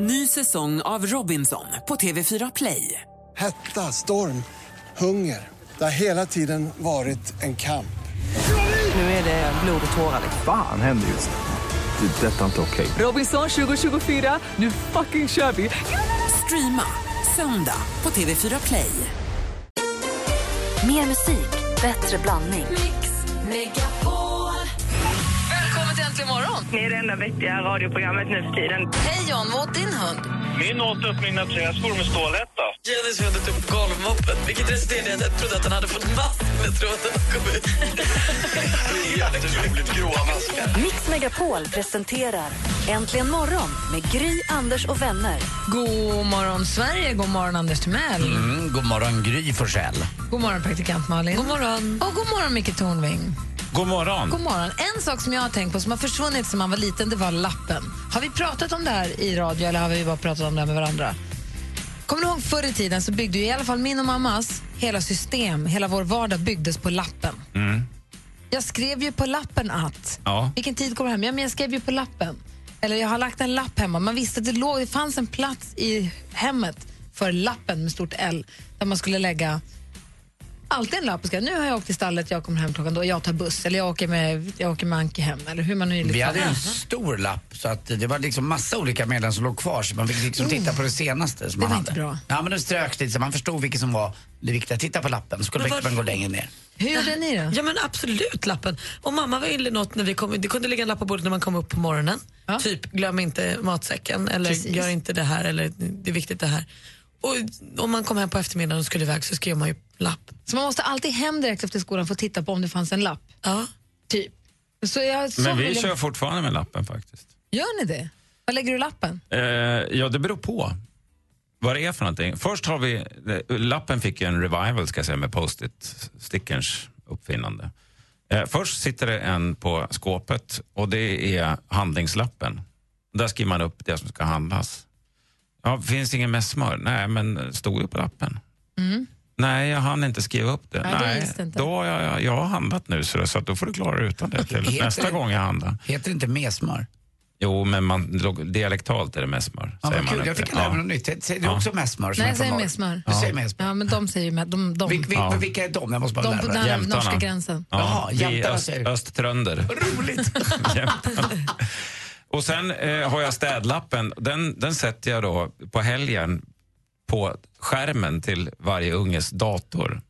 Ny säsong av Robinson på TV4 Play. Hetta, storm, hunger. Det har hela tiden varit en kamp. Nu är det blod och tårar. Fan händer just nu. Det. är Detta är inte okej. Robinson 2024, nu fucking kör vi! Streama söndag på TV4 Play. Mer musik, bättre blandning. Välkommen till Äntligen morgon! Ni är det enda vettiga radioprogrammet nu för tiden. Hej John, vad åt din hund? Min åt upp mina träskor med stålhätta. Jenny hade upp golvmoppen, vilket resulterade i att jag trodde att han hade fått mask när tråden kom ut. Jätteroligt gråa maskar. Mix Megapol presenterar Äntligen morgon med Gry, Anders och vänner. God morgon, Sverige. God morgon, Anders Timell. Mm, god morgon, Gry Forssell. God morgon, praktikant Malin. God morgon. Och god morgon, Micke Tornving. God morgon. God morgon. En sak som jag har tänkt på som har försvunnit sedan man var liten, det var lappen. Har vi pratat om det här i radio eller har vi bara pratat om det här med varandra? Kommer du ihåg förr i tiden så byggde ju i alla fall min och mammas hela system, hela vår vardag byggdes på lappen. Jag skrev ju på lappen att, Ja. vilken tid kommer hem? Ja, men jag skrev ju på lappen. Eller jag har lagt en lapp hemma. Man visste att det, låg, det fanns en plats i hemmet för lappen med stort L där man skulle lägga alltid en lapp och nu har jag åkt till stallet, jag kommer hem klockan då, jag tar buss eller jag åker med, jag åker med Anki hem eller hur man nu liksom. Vi hade en stor lapp så att det var liksom massa olika meddelanden som låg kvar så man fick liksom titta på det senaste som Det man var hade. inte bra. Ja men det ströks lite så man förstod vilket som var det viktiga. Titta på lappen så kunde man gå längre ner. Hur gjorde ni då? Ja men absolut lappen. Och mamma ville något när vi kom, det kunde ligga en lapp på bordet när man kom upp på morgonen. Ja. Typ glöm inte matsäcken eller Precis. gör inte det här eller det är viktigt det här. Och om man kom hem på eftermiddagen och skulle iväg så skrev man ju lapp. Så man måste alltid hem direkt efter skolan för att titta på om det fanns en lapp? Ja. Typ. Så jag, så Men vi jag- kör fortfarande med lappen faktiskt. Gör ni det? Var lägger du lappen? Eh, ja, det beror på vad det är för någonting. Först har vi, lappen fick ju en revival ska jag säga med post-it-stickerns uppfinnande. Eh, först sitter det en på skåpet och det är handlingslappen. Där skriver man upp det som ska handlas. Ja, finns ingen smör? Nej, men stod ju på lappen. Nej, jag hann inte skriva upp det. Nej, Nej, det inte. då har jag, jag har handlat nu så, så att då får du klara utan det till Heter nästa det- gång jag handlar. Heter det inte mesmör? Jo, men man, dialektalt är det med smör. Ja, säger man kul, jag fick lära mig Ja. något nytt. Säger du Ja. också mesmör? Nej, jag säger från med norr? smör. Du säger mesmör. Ja, men de säger ju med, de, de, Vil, vil, Ja. Vilka är de? Jag måste bara de lära på Jämtarna. norska gränsen. Ja, Jaha, vi jämtarna öst, säger du. östtrönder. Roligt! Och sen eh, har jag städlappen. Den, den sätter jag då på helgen på skärmen till varje unges dator.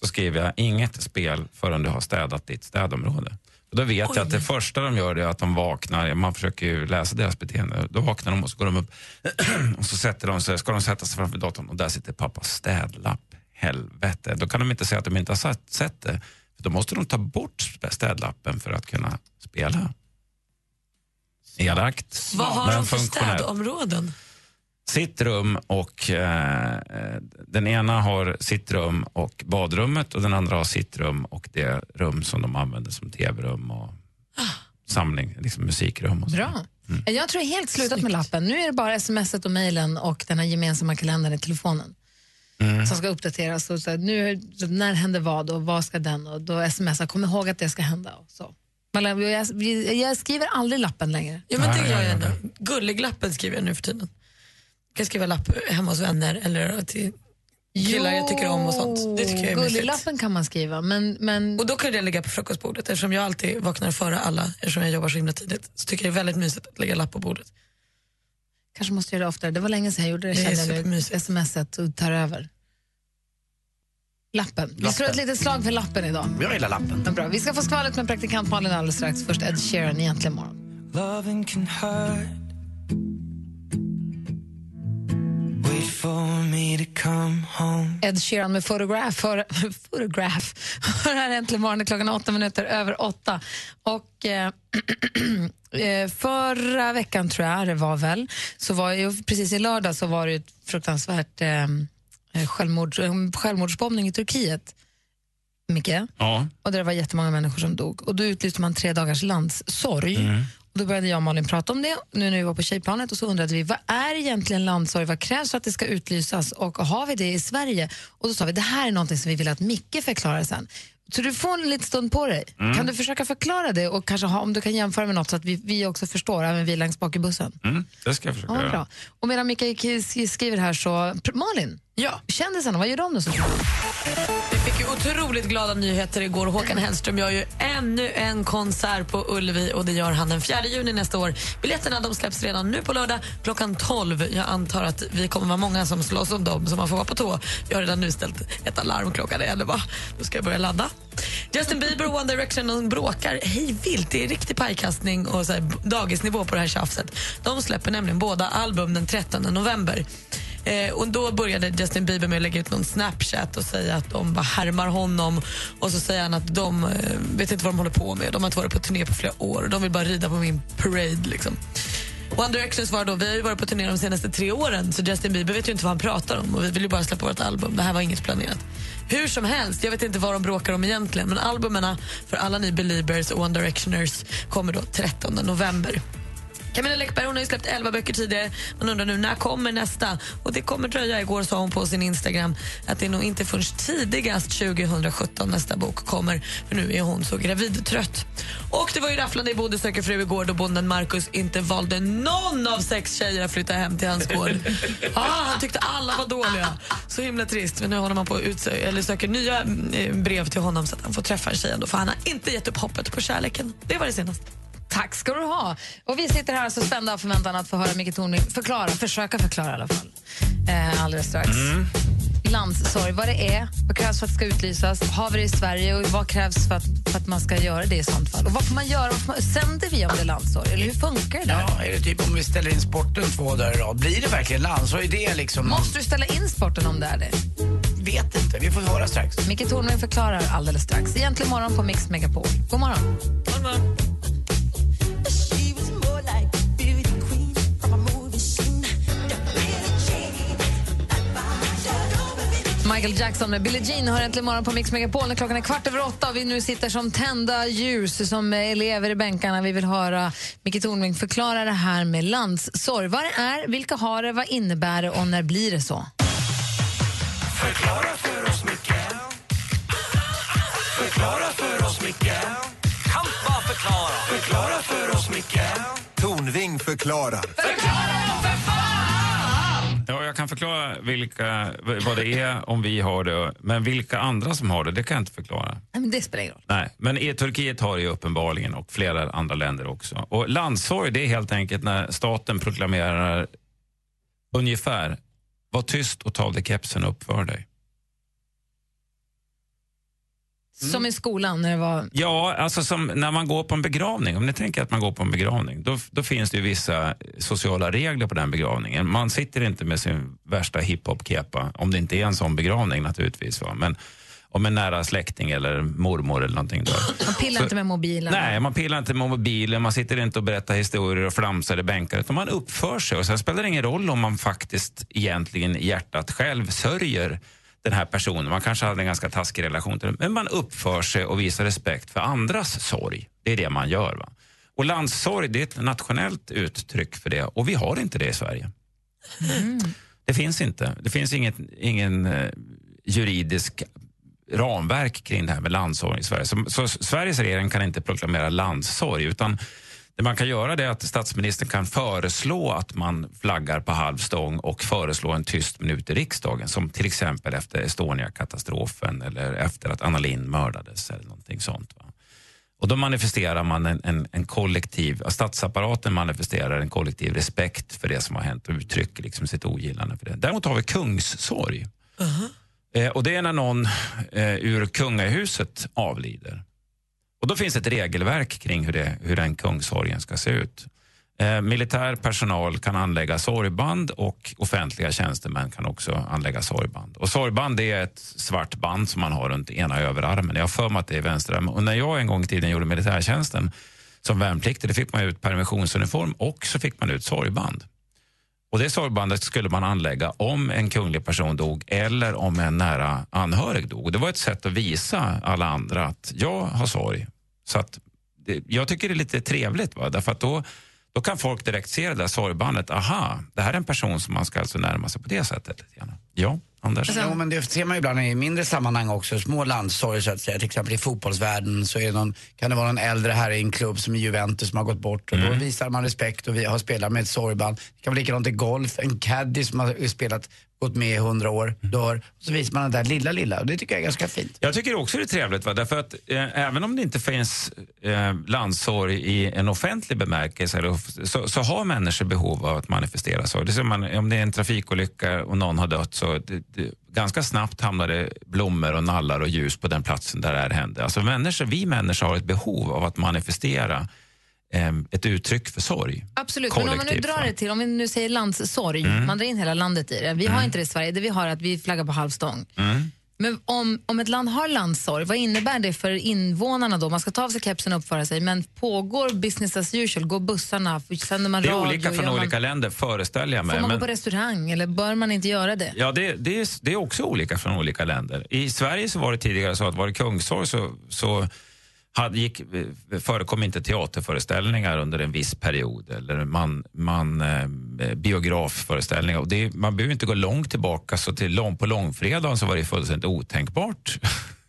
Så skriver jag inget spel förrän du har städat ditt städområde. Och då vet jag att det första de gör är att de vaknar, man försöker ju läsa deras beteende, då vaknar de och så går de upp och så sätter de sig, ska de sätta sig framför datorn och där sitter pappas städlapp. Helvete, då kan de inte säga att de inte har sett, det. För då måste de ta bort städlappen för att kunna spela. Elakt, Vad har men de för funktionellt. städområden? Sitt rum och eh, den ena har sitt rum och badrummet och den andra har sitt rum och det rum som de använder som tv-rum och samling, liksom musikrum. Och så. Bra. Jag tror helt slutat med lappen. Nu är det bara smset och mejlen och den här gemensamma kalendern i telefonen som ska uppdateras. Och så, nu, när händer vad och vad ska den och då smsar kom ihåg att det ska hända. Och så. Jag, jag, skriver aldrig lappen längre. Ja men det gör jag ändå. Gulliglappen skriver jag nu för tiden. Jag kan skriva lapp hemma hos vänner eller till killar jag tycker om och sånt. Det tycker jag är mysigt. Gullilappen kan man skriva, men, men Och då kan det ligga på frukostbordet eftersom jag alltid vaknar före alla eftersom jag jobbar så himla tidigt. Så tycker jag det är väldigt mysigt att lägga lapp på bordet. kanske måste göra det oftare. Det var länge sedan jag gjorde det. Det är kände jag nu. Smset och tar över. Lappen. Vi slår ett litet slag för lappen idag. Jag gillar lappen. Ja, bra. Vi ska få skvallret med praktikant Malin alldeles strax. Först Ed Sheeran egentligen morgon. Ed Sheeran med Photograph. För, photograph. För här äntligen morgon är klockan åtta minuter över åtta. Och eh, eh, förra veckan tror jag det var väl, så var ju, precis i lördag så var det ett fruktansvärt eh, självmord, självmordsbombning i Turkiet. Micke? Ja. Och där det var jättemånga människor som dog. Och då utlyste man tre dagars landssorg. Och då började jag och Malin prata om det nu när vi var på tjejplanet och så undrade vi vad är egentligen landssorg, vad krävs för att det ska utlysas och har vi det i Sverige? Och då sa vi det här är någonting som vi vill att Micke förklarar sen. Så du får en liten stund på dig. Mm. Kan du försöka förklara det och kanske ha, om du kan jämföra med något så att vi, vi också förstår, även vi längst bak i bussen? Mm, det ska jag försöka Ja, göra. Och medan K- skriver här så, Malin, Ja. kändisarna, vad gör de nu? Så? Vi fick ju otroligt glada nyheter igår. Håkan Hellström gör ju ännu en konsert på Ullevi och det gör han den 4 juni nästa år. Biljetterna de släpps redan nu på lördag klockan 12. Jag antar att vi kommer vara många som slåss om dem så man får vara på tå. Jag har redan nu ställt ett alarm klockan 11. Då ska jag börja ladda. Justin Bieber och One Direction de bråkar hej vilt. Det är riktig pajkastning och så här, dagisnivå på det här tjafset. De släpper nämligen båda album den 13 november. Eh, och Då började Justin Bieber med att lägga ut någon Snapchat och säga att de bara härmar honom. Och så säger han att de eh, vet inte vad de håller på med. De har inte varit på turné på flera år. och De vill bara rida på min parade. Liksom. One Direction svarar då, vi har ju varit på turné de senaste tre åren så Justin Bieber vet ju inte vad han pratar om och vi vill ju bara släppa vårt album. Det här var inget planerat. Hur som helst, jag vet inte vad de bråkar om egentligen men albumen för alla ni Beliebers och One Directioners kommer då 13 november. Camilla Läckberg hon har släppt 11 böcker tidigare. Man undrar nu när kommer nästa? Och Det kommer dröja. Igår sa hon på sin Instagram att det är nog inte förrän tidigast 2017 nästa bok kommer. För nu är hon så gravidtrött. Och det var ju rafflande i Bonde söker fru igår då bonden Marcus inte valde någon av sex tjejer att flytta hem till hans gård. Ah, han tyckte alla var dåliga. Så himla trist. Men nu håller man på eller söker nya eh, brev till honom så att han får träffa en tjej ändå. För han har inte gett upp hoppet på kärleken. Det var det senaste. Tack ska du ha. Och vi sitter här så spända av förväntan att få höra Micke Tornving förklara, försöka förklara i alla fall, eh, alldeles strax. Landssorg, vad det är, vad krävs för att det ska utlysas, har vi det i Sverige och vad krävs för att, för att man ska göra det i sånt fall? Och vad får man göra? Vad får man, sänder vi om det är landssorg? Eller hur funkar det där? Ja, är det typ om vi ställer in sporten två dagar i rad, blir det verkligen landssorg? Det liksom... Måste du ställa in sporten om det är det? Vet inte, vi får höra strax. Micke Tornving förklarar alldeles strax. Egentligen morgon på Mix Megapol. God morgon. Michael Jackson med Billie Jean har äntligen morgon på Mix Megapol klockan är kvart över åtta och vi nu sitter som tända ljus som elever i bänkarna. Vi vill höra Micke Tornving förklara det här med landssorg. Vad det är, vilka har det, vad innebär det och när blir det så? Förklara för oss, Micke Förklara för oss, Micke Kan bara förklara Förklara för oss, Micke Tornving förklarar. Ja, jag kan förklara vilka, vad det är om vi har det, men vilka andra som har det, det kan jag inte förklara. Nej, men det spelar ingen roll. Nej, men i Turkiet har det ju uppenbarligen och flera andra länder också. Och landssorg det är helt enkelt när staten proklamerar ungefär var tyst och ta av dig kepsen och uppför dig. Som i skolan när det var... Ja, alltså som när man går på en begravning. Om ni tänker att man går på en begravning, då, då finns det ju vissa sociala regler på den begravningen. Man sitter inte med sin värsta hiphop-kepa, om det inte är en sån begravning naturligtvis. Va? Men om en nära släkting eller mormor eller någonting. Då. Man pillar Så- inte med mobilen. Nej, man pillar inte med mobilen, man sitter inte och berättar historier och flamsar i bänkar, utan man uppför sig. Och sen spelar det ingen roll om man faktiskt egentligen i hjärtat själv sörjer den här personen. Man kanske hade en ganska taskig relation till den, men man uppför sig och visar respekt för andras sorg. Det är det man gör. Va? Och landssorg, det är ett nationellt uttryck för det och vi har inte det i Sverige. Det finns inte. Det finns inget, ingen eh, juridisk ramverk kring det här med landssorg i Sverige. Så, så Sveriges regering kan inte proklamera landssorg utan det man kan göra det är att statsministern kan föreslå att man flaggar på halv stång och föreslå en tyst minut i riksdagen som till exempel efter Estonia-katastrofen eller efter att Anna Lindh mördades eller någonting sånt. Va? Och då manifesterar man en, en, en kollektiv, statsapparaten manifesterar en kollektiv respekt för det som har hänt och uttrycker liksom sitt ogillande för det. Däremot har vi kungssorg. Eh, och det är när någon eh, ur kungahuset avlider. Och då finns ett regelverk kring hur, det, hur den kungsorgen ska se ut. Eh, militär personal kan anlägga sorgband och offentliga tjänstemän kan också anlägga sorgband. Och sorgband är ett svart band som man har runt ena överarmen. Jag har för mig att det är vänsterarmen. Och när jag en gång i tiden gjorde militärtjänsten som värnpliktig, då fick man ut permissionsuniform och så fick man ut sorgband. Och det sorgbandet skulle man anlägga om en kunglig person dog eller om en nära anhörig dog. Och det var ett sätt att visa alla andra att jag har sorg. Så att det, jag tycker det är lite trevligt, va? därför att då, då kan folk direkt se det där sorgbandet. Aha, det här är en person som man ska alltså närma sig på det sättet. Ja. Anders? Jo, men det ser man ju ibland i mindre sammanhang också, små landsorger så att säga. Till exempel i fotbollsvärlden så är det någon, kan det vara någon äldre herre i en klubb som är Juventus som har gått bort och då visar man respekt och vi har spelat med ett sorgband. Det kan vara likadant i golf, en caddy som har spelat, gått med i hundra år, dör. Och så visar man det där lilla, lilla och det tycker jag är ganska fint. Jag tycker också det är trevligt, va? därför att eh, även om det inte finns eh, landssorg i en offentlig bemärkelse eller, så, så har människor behov av att manifestera sorg. Det ser man, om det är en trafikolycka och någon har dött så det, det, ganska snabbt hamnar det blommor och nallar och ljus på den platsen där det här hände. Alltså människor, vi människor har ett behov av att manifestera ett uttryck för sorg. Absolut, men om man nu drar det till, om vi nu säger landssorg, Mm. man drar in hela landet i det. Vi har Mm. inte det i Sverige, det vi har är att vi flaggar på halvstång. Mm. Men om, om ett land har landssorg, vad innebär det för invånarna då? Man ska ta av sig kepsen och uppföra sig, men pågår business as usual? Går bussarna? Sänder man Det är radio? olika från Gör man, olika länder, föreställer jag mig. Får man men- gå på restaurang eller bör man inte göra det? Ja, det, det, är, det är också olika från olika länder. I Sverige så var det tidigare så att var det kungssorg så, så hade, gick, eh, förekom inte teaterföreställningar under en viss period eller man, man, eh, biografföreställningar. Och det, man behöver inte gå långt tillbaka, så till lång, på långfredagen så var det fullständigt otänkbart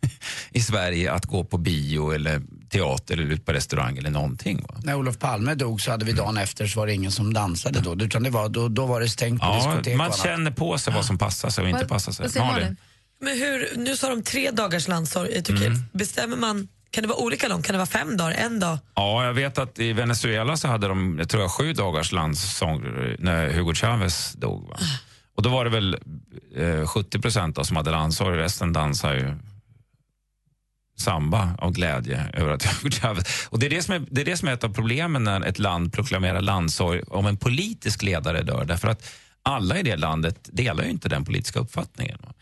i Sverige att gå på bio eller teater eller ut på restaurang eller någonting. Va? När Olof Palme dog så hade vi dagen efter så var det ingen som dansade då. Utan det var, då, då var det stängt på Ja, diskotek man känner på sig vad som passar sig och inte passar sig. Malin? Men hur, nu sa de tre dagars landssorg i Turkiet. Mm. Bestämmer man, kan det vara olika långt? Kan det vara fem dagar, en dag? Ja, jag vet att i Venezuela så hade de, jag tror jag, sju dagars landssång när Hugo Chavez dog. Va? Och då var det väl eh, 70 procent som hade landssorg, resten dansar ju samba av glädje över att Hugo Chavez... Och det är det, som är, det är det som är ett av problemen när ett land proklamerar landssorg om en politisk ledare dör. Därför att alla i det landet delar ju inte den politiska uppfattningen. Va?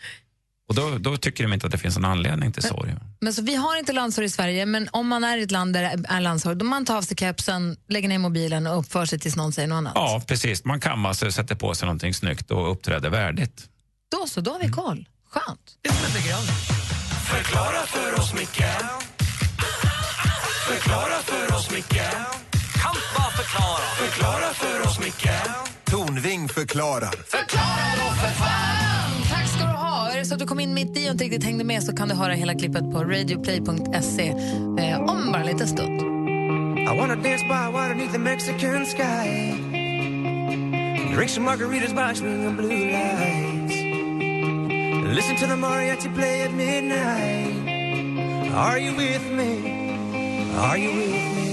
Och då, då tycker de inte att det finns en anledning till sorg. Men så vi har inte landssorg i Sverige, men om man är i ett land där det är landssorg, då man tar av sig kepsen, lägger ner mobilen och uppför sig tills någon säger något annat. Ja, precis. Man kammar sig, sätter på sig någonting snyggt och uppträder värdigt. Då så, då har vi koll. Skönt. Det är som en begravning. Förklara för oss, Micke Förklara för oss, Micke Kan bara förklara Förklara för oss, Micke Tornving förklarar. Tack ska du ha. Är det så att du kom in mitt i och inte riktigt hängde med så kan du höra hela klippet på radioplay.se eh, om bara en liten stund. I wanna dance by water beneath the Mexican sky. Drink some margaritas by swinging blue lights. Listen to the mariachi play at midnight. Are you with me? Are you with me?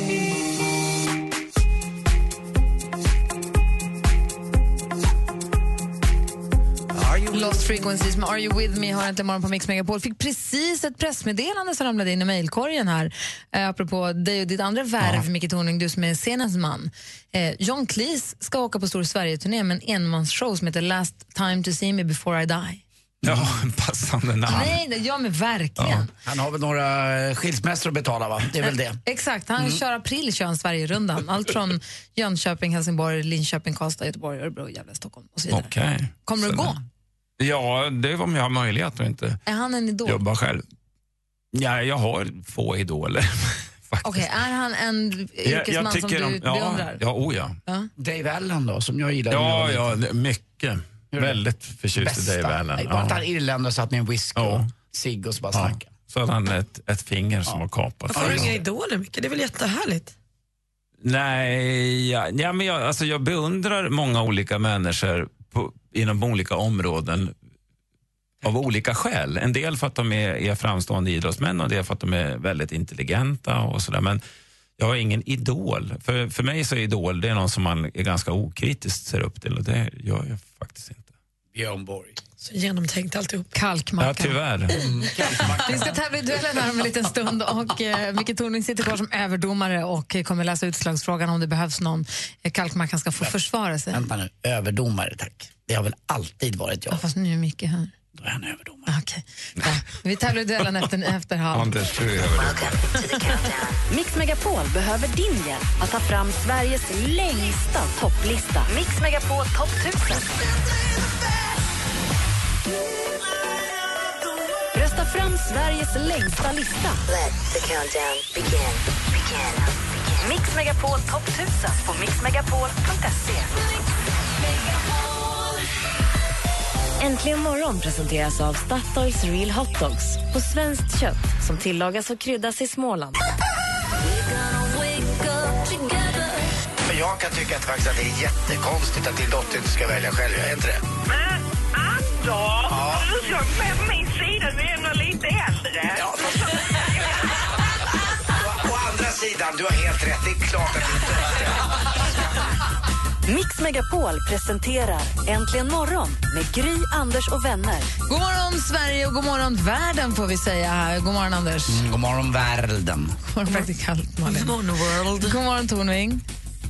Lost Frequencies med Are You With Me har äntligen morgon på Mix Megapol. Fick precis ett pressmeddelande som ramlade in i mejlkorgen här. Eh, apropå dig och ditt andra värv, Micke Tornving, du som är scenens man. Eh, John Cleese ska åka på stor Sverige-turné med en enmansshow som heter Last time to see me before I die. Ja, passande namn. Nej, det- ja men verkligen. Han har väl några eh, skilsmässor att betala va? Det är väl det. Exakt, han kör april kör han Sverigerundan. Allt från Jönköping, Helsingborg, Linköping, Karlstad, Göteborg, Örebro, Gävle, Stockholm och så vidare. Okej. Kommer du Så- gå? Ja, det är om jag har möjlighet och inte Är han en idol? jobba själv. Ja, jag har få idoler. Okej, är han en yrkesman jag som tycker du om, ja, beundrar? ja, oh ja. Ja. Dave Allen då, som jag gillar. Ja, ja, det- mycket. Väldigt förtjust i Dave Allen. Bara att han Ja. irländare satt med en whisky och Ja. cigg och så bara Ja. snackade. Så hade han ett, ett finger som var kapat. Varför har du inga idoler, Micke? Det är väl jättehärligt? Nej, ja, ja, men jag, alltså jag beundrar många olika människor inom olika områden av olika skäl. En del för att de är, är framstående idrottsmän och en del för att de är väldigt intelligenta och sådär. Men jag har ingen idol. För, för mig så är idol det är någon som man är ganska okritiskt ser upp till och det gör jag faktiskt inte. Björn Borg. Så genomtänkt alltihop. Kalkmacka. Ja, tyvärr. Vi ska tävla i duellen här om en liten stund och eh, Micke Tornving sitter kvar som överdomare och kommer läsa utslagsfrågan om det behövs någon. Eh, Kalkmackan ska få försvara sig. Vänta nu, överdomare tack. Det har väl alltid varit jag. Ja, fast nu är Micke här. Då är han överdomare. Okej. Ja, vi tävlar i duellen efter, efter halv. Anders, du är överdomare. Mix Megapol behöver din hjälp att ta fram Sveriges längsta topplista. Mix Megapol topp 1000. Rösta fram Sveriges längsta lista. Mix Megapol topp 1000 på mixmegapol.se. Äntligen morgon presenteras av Statoils Real Hot Dogs på svenskt kött som tillagas och kryddas i Småland. Men jag kan tycka att, faktiskt att det är jättekonstigt att din dotter inte ska välja själv. Är inte det? Men Anders, du ska med på min sida. Du är ändå lite äldre. Ja, Å, å andra sidan, du har helt rätt. Det är klart att du inte Mix Megapol presenterar Äntligen morgon med Gry, Anders och vänner. God morgon, Sverige, och god morgon, världen, får vi säga här. God morgon, Anders. Mm, god morgon, världen. God morgon, praktikant Malin. God morgon, world. God morgon, Tornving.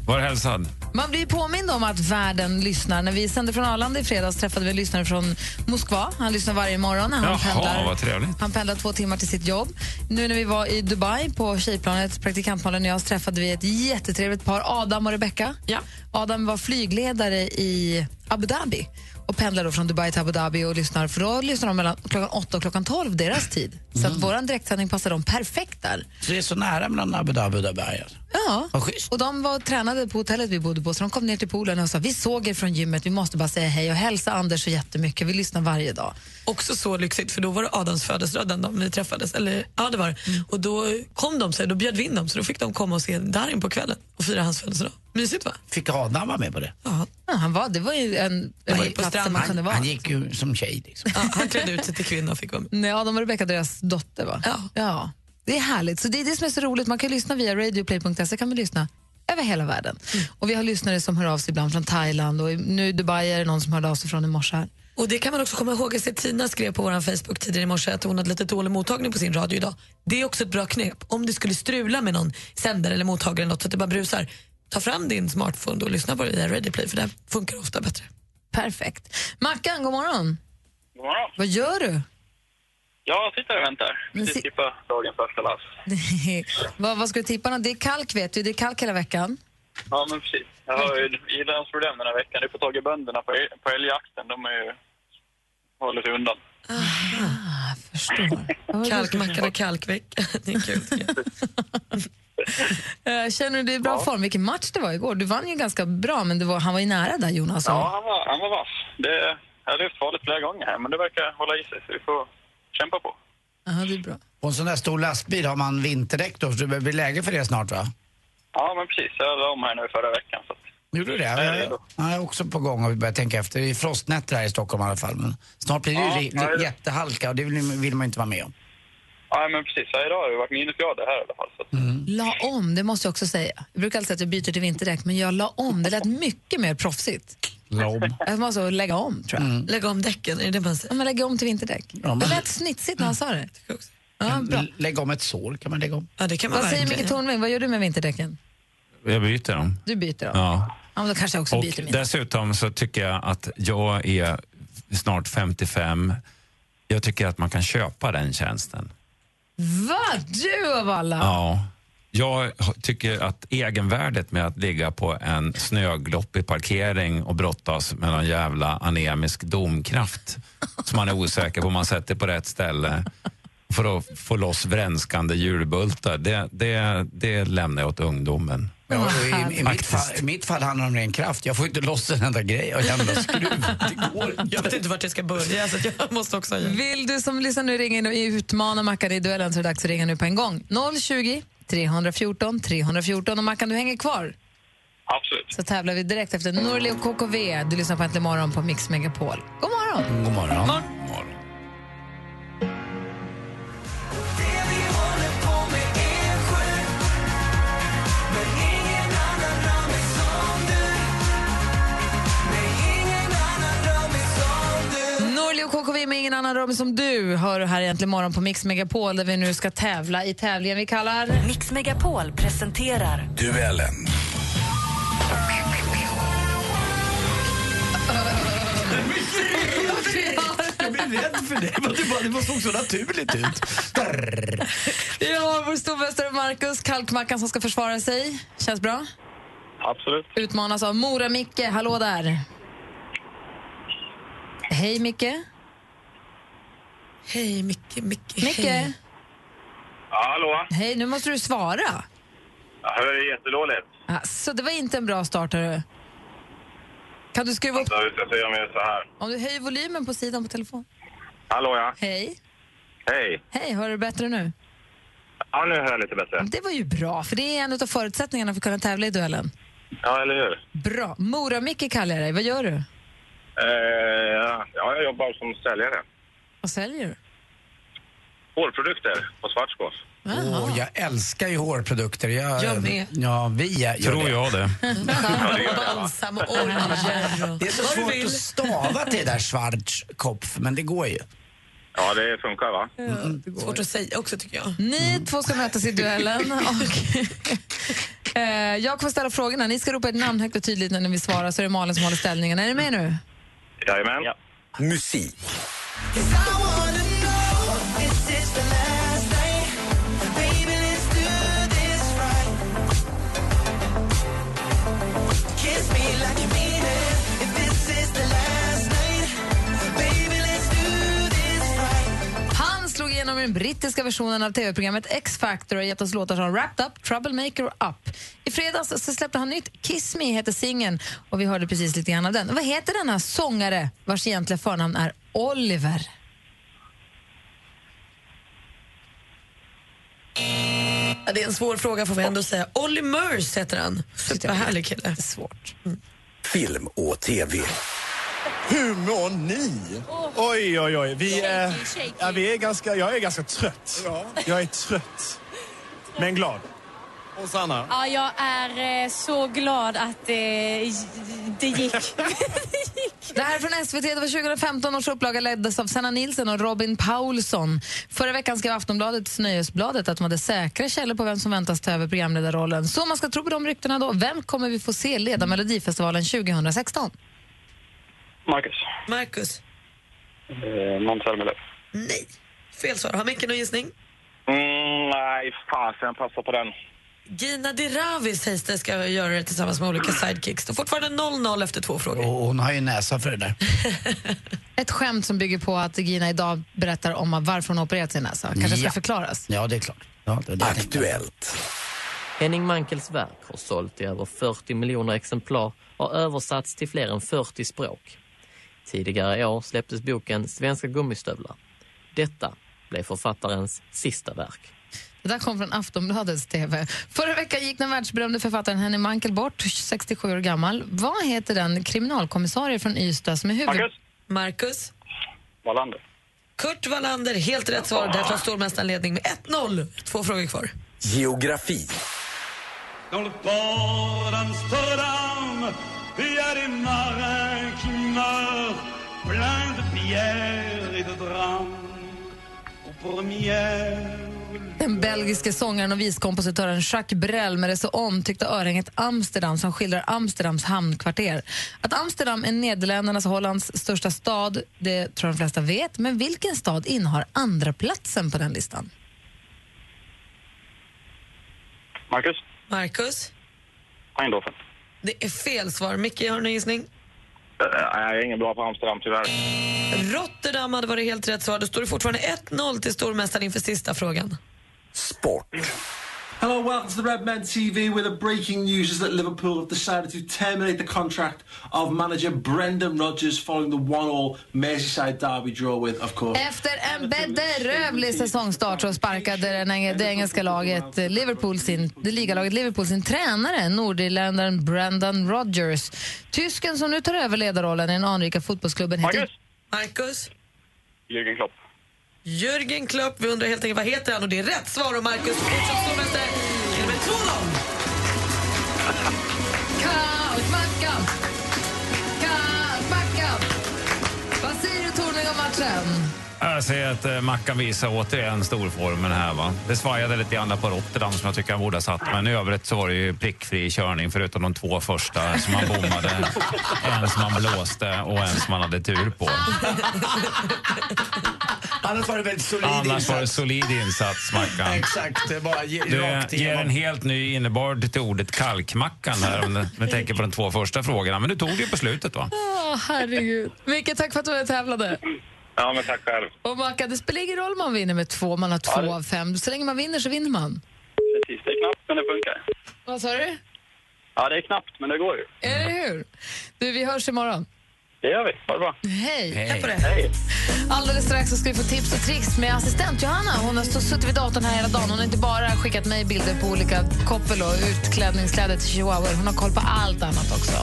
Var hälsad. Man blir påmind om att världen lyssnar. När vi sände från Arlanda i fredags träffade vi en lyssnare från Moskva. Han lyssnar varje morgon. när Han Jaha, pendlar. vad trevligt. Han pendlar två timmar till sitt jobb. Nu när vi var i Dubai på tjejplanet, praktikantmalen och jag, träffade vi ett jättetrevligt par, Adam och Rebecca. Ja. Adam var flygledare i Abu Dhabi och pendlar då från Dubai till Abu Dhabi och lyssnar, för då lyssnar de mellan klockan 8 och klockan 12 deras tid. Så Mm. att vår direktsändning passar dem perfekt där. Så det är så nära mellan Abu Dhabi och Dubai? Alltså. Ja, och de var tränade på hotellet vi bodde på så de kom ner till poolen och sa vi såg er från gymmet, vi måste bara säga hej och hälsa Anders så jättemycket, vi lyssnar varje dag. Också så lyxigt, för då var det Adams födelsedag den dagen vi träffades. Eller, ja, det var det. Och då kom de, så då bjöd vi in dem, så då fick de komma och se Darin på kvällen och fira hans födelsedag. Mysigt va? Fick Adam vara med på det? Ja. Ja, han var, det var ju en, var en ju på plats där stranden. man Han, kunde vara. han gick ju som tjej. Liksom. Ja, han klädde ut sig till kvinna och fick vara med. Nej, Adam och Rebecca, deras dotter va? Ja. ja. Det är härligt, så det är det som är så roligt. Man kan lyssna via radioplay.se, kan man lyssna över hela världen. Mm. Och vi har lyssnare som hör av sig ibland från Thailand och nu i Dubai är det någon som hörde av sig från i morse här. Och det kan man också komma ihåg. Jag ser Tina skrev på vår Facebook tidigare i morse att hon hade lite dålig mottagning på sin radio idag. Det är också ett bra knep. Om det skulle strula med någon sändare eller mottagare eller något så att det bara brusar, ta fram din smartphone och lyssna på det via Radio Play för det funkar ofta bättre. Perfekt. Mackan, god morgon. God morgon. Vad gör du? Jag sitter och väntar. Precis si- tippa dagens första lass. vad, vad ska du tippa? nå? Det är kalk vet du, det är kalk hela veckan. Ja, men precis. Jag har ju ilandsproblem den här veckan. Det är få tag i bönderna på, el- på älgjakten. De är ju... håller sig undan. Ah, förstår. Kalkmackan och kalkvecka. det är kul. Eh, Känner du dig i bra form? Vilken match det var igår. Du vann ju ganska bra, men det var, han var ju nära där Jonas. Ja, han var, han var vass. Det, jag har lyft farligt flera gånger här, men det verkar hålla i sig, så vi får kämpa på. Ja, det är bra. På en sån där stor lastbil har man vinterdäck då, det blir läge för det snart va? Ja, men precis. Jag la om här nu förra veckan. Så att, Gjorde du det? jag är Jag, är också på gång och börjar tänka efter. Det är frostnätter här i Stockholm i alla fall. Men snart blir det ju Ja, jättehalka och det vill, vill man inte vara med om. Ja, men precis. Ja, idag har det varit minusgrader här i alla fall. Så att, La om, det måste jag också säga. Jag brukar alltid säga att jag byter till vinterdäck, men jag la om. Det lät mycket mer proffsigt. Jag måste lägga om, tror jag. Lägga om däcken, är det man säger? Ja, men lägga om till vinterdäck. men- Det lät snitsigt när han sa det. Ja, bra. L- Lägg om ett sår kan man lägga om. Ja, det kan man Vad säger Micke. Tornving? Vad gör du med vinterdäcken? Jag byter dem. Du byter dem? Ja. Ja, men då kanske jag också Och byter mina. dessutom så tycker jag att jag är snart 55. Jag tycker att man kan köpa den tjänsten. Va? Du av alla? Ja. Jag tycker att egenvärdet med att ligga på en snögloppig parkering och brottas med någon jävla anemisk domkraft som man är osäker på om man sätter på rätt ställe för att få loss vrännskande hjulbultar, det, det, det lämnar jag åt ungdomen. Ja, i, i, mitt fall, I mitt fall handlar det om ren kraft. Jag får inte loss en enda grej och jävla skruv. Det går Jag vet inte vart jag ska börja, så jag måste också. Vill du som lyssnar nu ringa in och utmana Mackan i duellen så är det dags att ringa nu på en gång. 020 314 314 och Mackan du hänger kvar. absolut. Så tävlar vi direkt efter Norli och KKV. Du lyssnar på Äntligen morgon på Mix Megapol. God morgon! God morgon. Norli och KKV med ingen annan rum som du hör här egentligen morgon på Mix Megapol där vi nu ska tävla i tävlingen vi kallar... Mix Megapol presenterar Duellen. Jag blir rädd för det. Det, bara, det bara såg så naturligt ut. Vi har vår stormästare Marcus Kalkmackan som ska försvara sig. Känns bra? Absolut. Utmanas av Mora-Micke. Hallå där! Hej Micke. Hej, Micke, Micke. Micke. Hej. Ja, hallå? Hej, nu måste du svara. Jag hör det jättedåligt. Så det var inte en bra start, hörru. Kan du skruva upp, Så vi ska se om vi gör så här. om du höjer volymen på sidan på telefon? Hallå ja. Hej. Hej. Hej, hör du bättre nu? Ja, nu hör jag lite bättre. Det var ju bra, för det är en av förutsättningarna för att kunna tävla i duellen. Ja, eller hur? Bra. Mora-Micke kallar jag dig. Vad gör du? Eh, ja, jag jobbar som säljare. Vad säljer du? Hårprodukter på Svartskås. Åh, jag älskar ju hårprodukter. Jag, Jag med. Ja, vi gör Tror det. jag det. Balsam och oljor och Det är så vad du svårt vill. att stava till det där Schwarzkopf, men det går ju. Ja, det funkar va? Svårt att säga också tycker jag. Ni två ska mötas i duellen. Och, eh, jag kommer ställa frågorna. Ni ska ropa ert namn högt och tydligt när ni vill svara, så är det Malin som håller ställningen. Är ni med nu? Jajamän. Ja. Musik. Han den brittiska versionen av tv-programmet X-Factor och gett oss låtar som Wrapped Up, Troublemaker och Up. I fredags så släppte han nytt. Kiss Me heter singeln och vi hörde precis lite grann av den. Vad heter denna sångare vars egentliga förnamn är Oliver? Ja, det är en svår fråga får vi ändå säga. Olly Murs heter han. Superhärlig kille. Svårt. Film och TV. Hur mår ni? Oj, oj, oj. Vi är, ja, vi är ganska, jag är ganska trött. Jag är trött. Men glad. Och Sanna? Ja, jag är eh, så glad att det, det gick. Det här är från SVT, det var 2015 års upplaga leddes av Sanna Nilsson och Robin Paulsson. Förra veckan skrev Aftonbladets Nöjesbladet att de hade säkra källor på vem som väntas ta över programledarrollen. Så man ska tro på de ryktena då, vem kommer vi få se leda Melodifestivalen 2016? Marcus. Marcus. Eh, Måns Zelmerlöw. Nej. Fel svar. Har Micke någon gissning? Mm, nej, fasen. Passa på den. Gina Dirawi sägs det ska göra det tillsammans med olika sidekicks. Det är fortfarande 0-0 efter två frågor. Och hon har ju näsa för det där. Ett skämt som bygger på att Gina idag berättar om varför hon har opererat sin näsa. Kanske ska Ja. förklaras. Ja, det är klart. Ja, det, det Aktuellt. Henning Mankels verk har sålt i över 40 miljoner exemplar och översatts till fler än 40 språk. Tidigare i år släpptes boken Svenska gummistövlar. Detta blev författarens sista verk. Det där kom från Aftonbladets TV. Förra veckan gick den världsberömde författaren Henning Mankell bort, 67 år gammal. Vad heter den kriminalkommissarie från Ystad som är huvud... Marcus? Marcus. Wallander. Kurt Wallander, helt rätt svar. Därför har stormästaren ledning med 1-0. Två frågor kvar. Geografi. Il y a des marins qui meurent, pleins de pierres et de drames. Aux premières Den belgiske sångaren och viskompositören Jacques Brel med det så omtyckta örhänget Amsterdam som skildrar Amsterdams hamnkvarter. Att Amsterdam är Nederländernas och Hollands största stad, det tror jag de flesta vet. Men vilken stad innehar andra platsen på den listan? Marcus? Marcus. Eindhoven. Det är fel svar. Micke, har du någon gissning? Eh, nej, jag är ingen bra på Amsterdam tyvärr. Rotterdam hade varit helt rätt svar. Då står det fortfarande 1-0 till stormästaren inför sista frågan. Sport. Hello, welcome to the Red Men TV with the breaking news is that Liverpool have decided to terminate the contract of manager Brendan Rodgers following the one-all Merseyside derby draw with, of course. Efter en bedrövlig säsongstart så sparkade det engelska laget Liverpool sin, det ligalaget Liverpool sin tränare, nordirländaren Brendan Rodgers. Tysken som nu tar över ledarrollen i den anrika fotbollsklubben heter... Marcus. Marcus. Jürgen Klopp. Jürgen Klopp. Vi undrar helt enkelt vad heter han och det är rätt svar och Marcus fortsatt stormästare med 2-0. Kalkmackan! Kalkmackan! Vad säger du Torning om matchen? Jag säger att eh, Mackan visar återigen storformen här. Va? Det svajade lite grann på Rotterdam som jag tycker han borde ha satt. Men i övrigt så var det ju prickfri körning förutom de två första som han bommade. en som han blåste och en som han hade tur på. Annars var det väldigt solid Annars insats. var det solid insats, Mackan. Exakt, det bara ge, Du rakt ger igenom. en helt ny innebörd till ordet kalkmackan här om vi tänker på de två första frågorna. Men du tog det ju på slutet va? Åh, herregud. Micke, tack för att du var tävlade. Ja, men tack själv. Och Mackan, det spelar ingen roll om man vinner med två, man har två det- av fem. Så länge man vinner så vinner man. Precis, det är knappt men det funkar. Vad sa du? Ja, det är knappt, men det går ju. Eller hur? Du, vi hörs imorgon. Det gör vi. Ha det bra. Hej! Hej. För det. Hej. Alldeles strax så ska vi få tips och tricks med assistent Johanna. Hon har stått- suttit vid datorn här hela dagen. Hon har inte bara skickat mig bilder på olika koppel och utklädningskläder till chihuahuor. Hon har koll på allt annat också.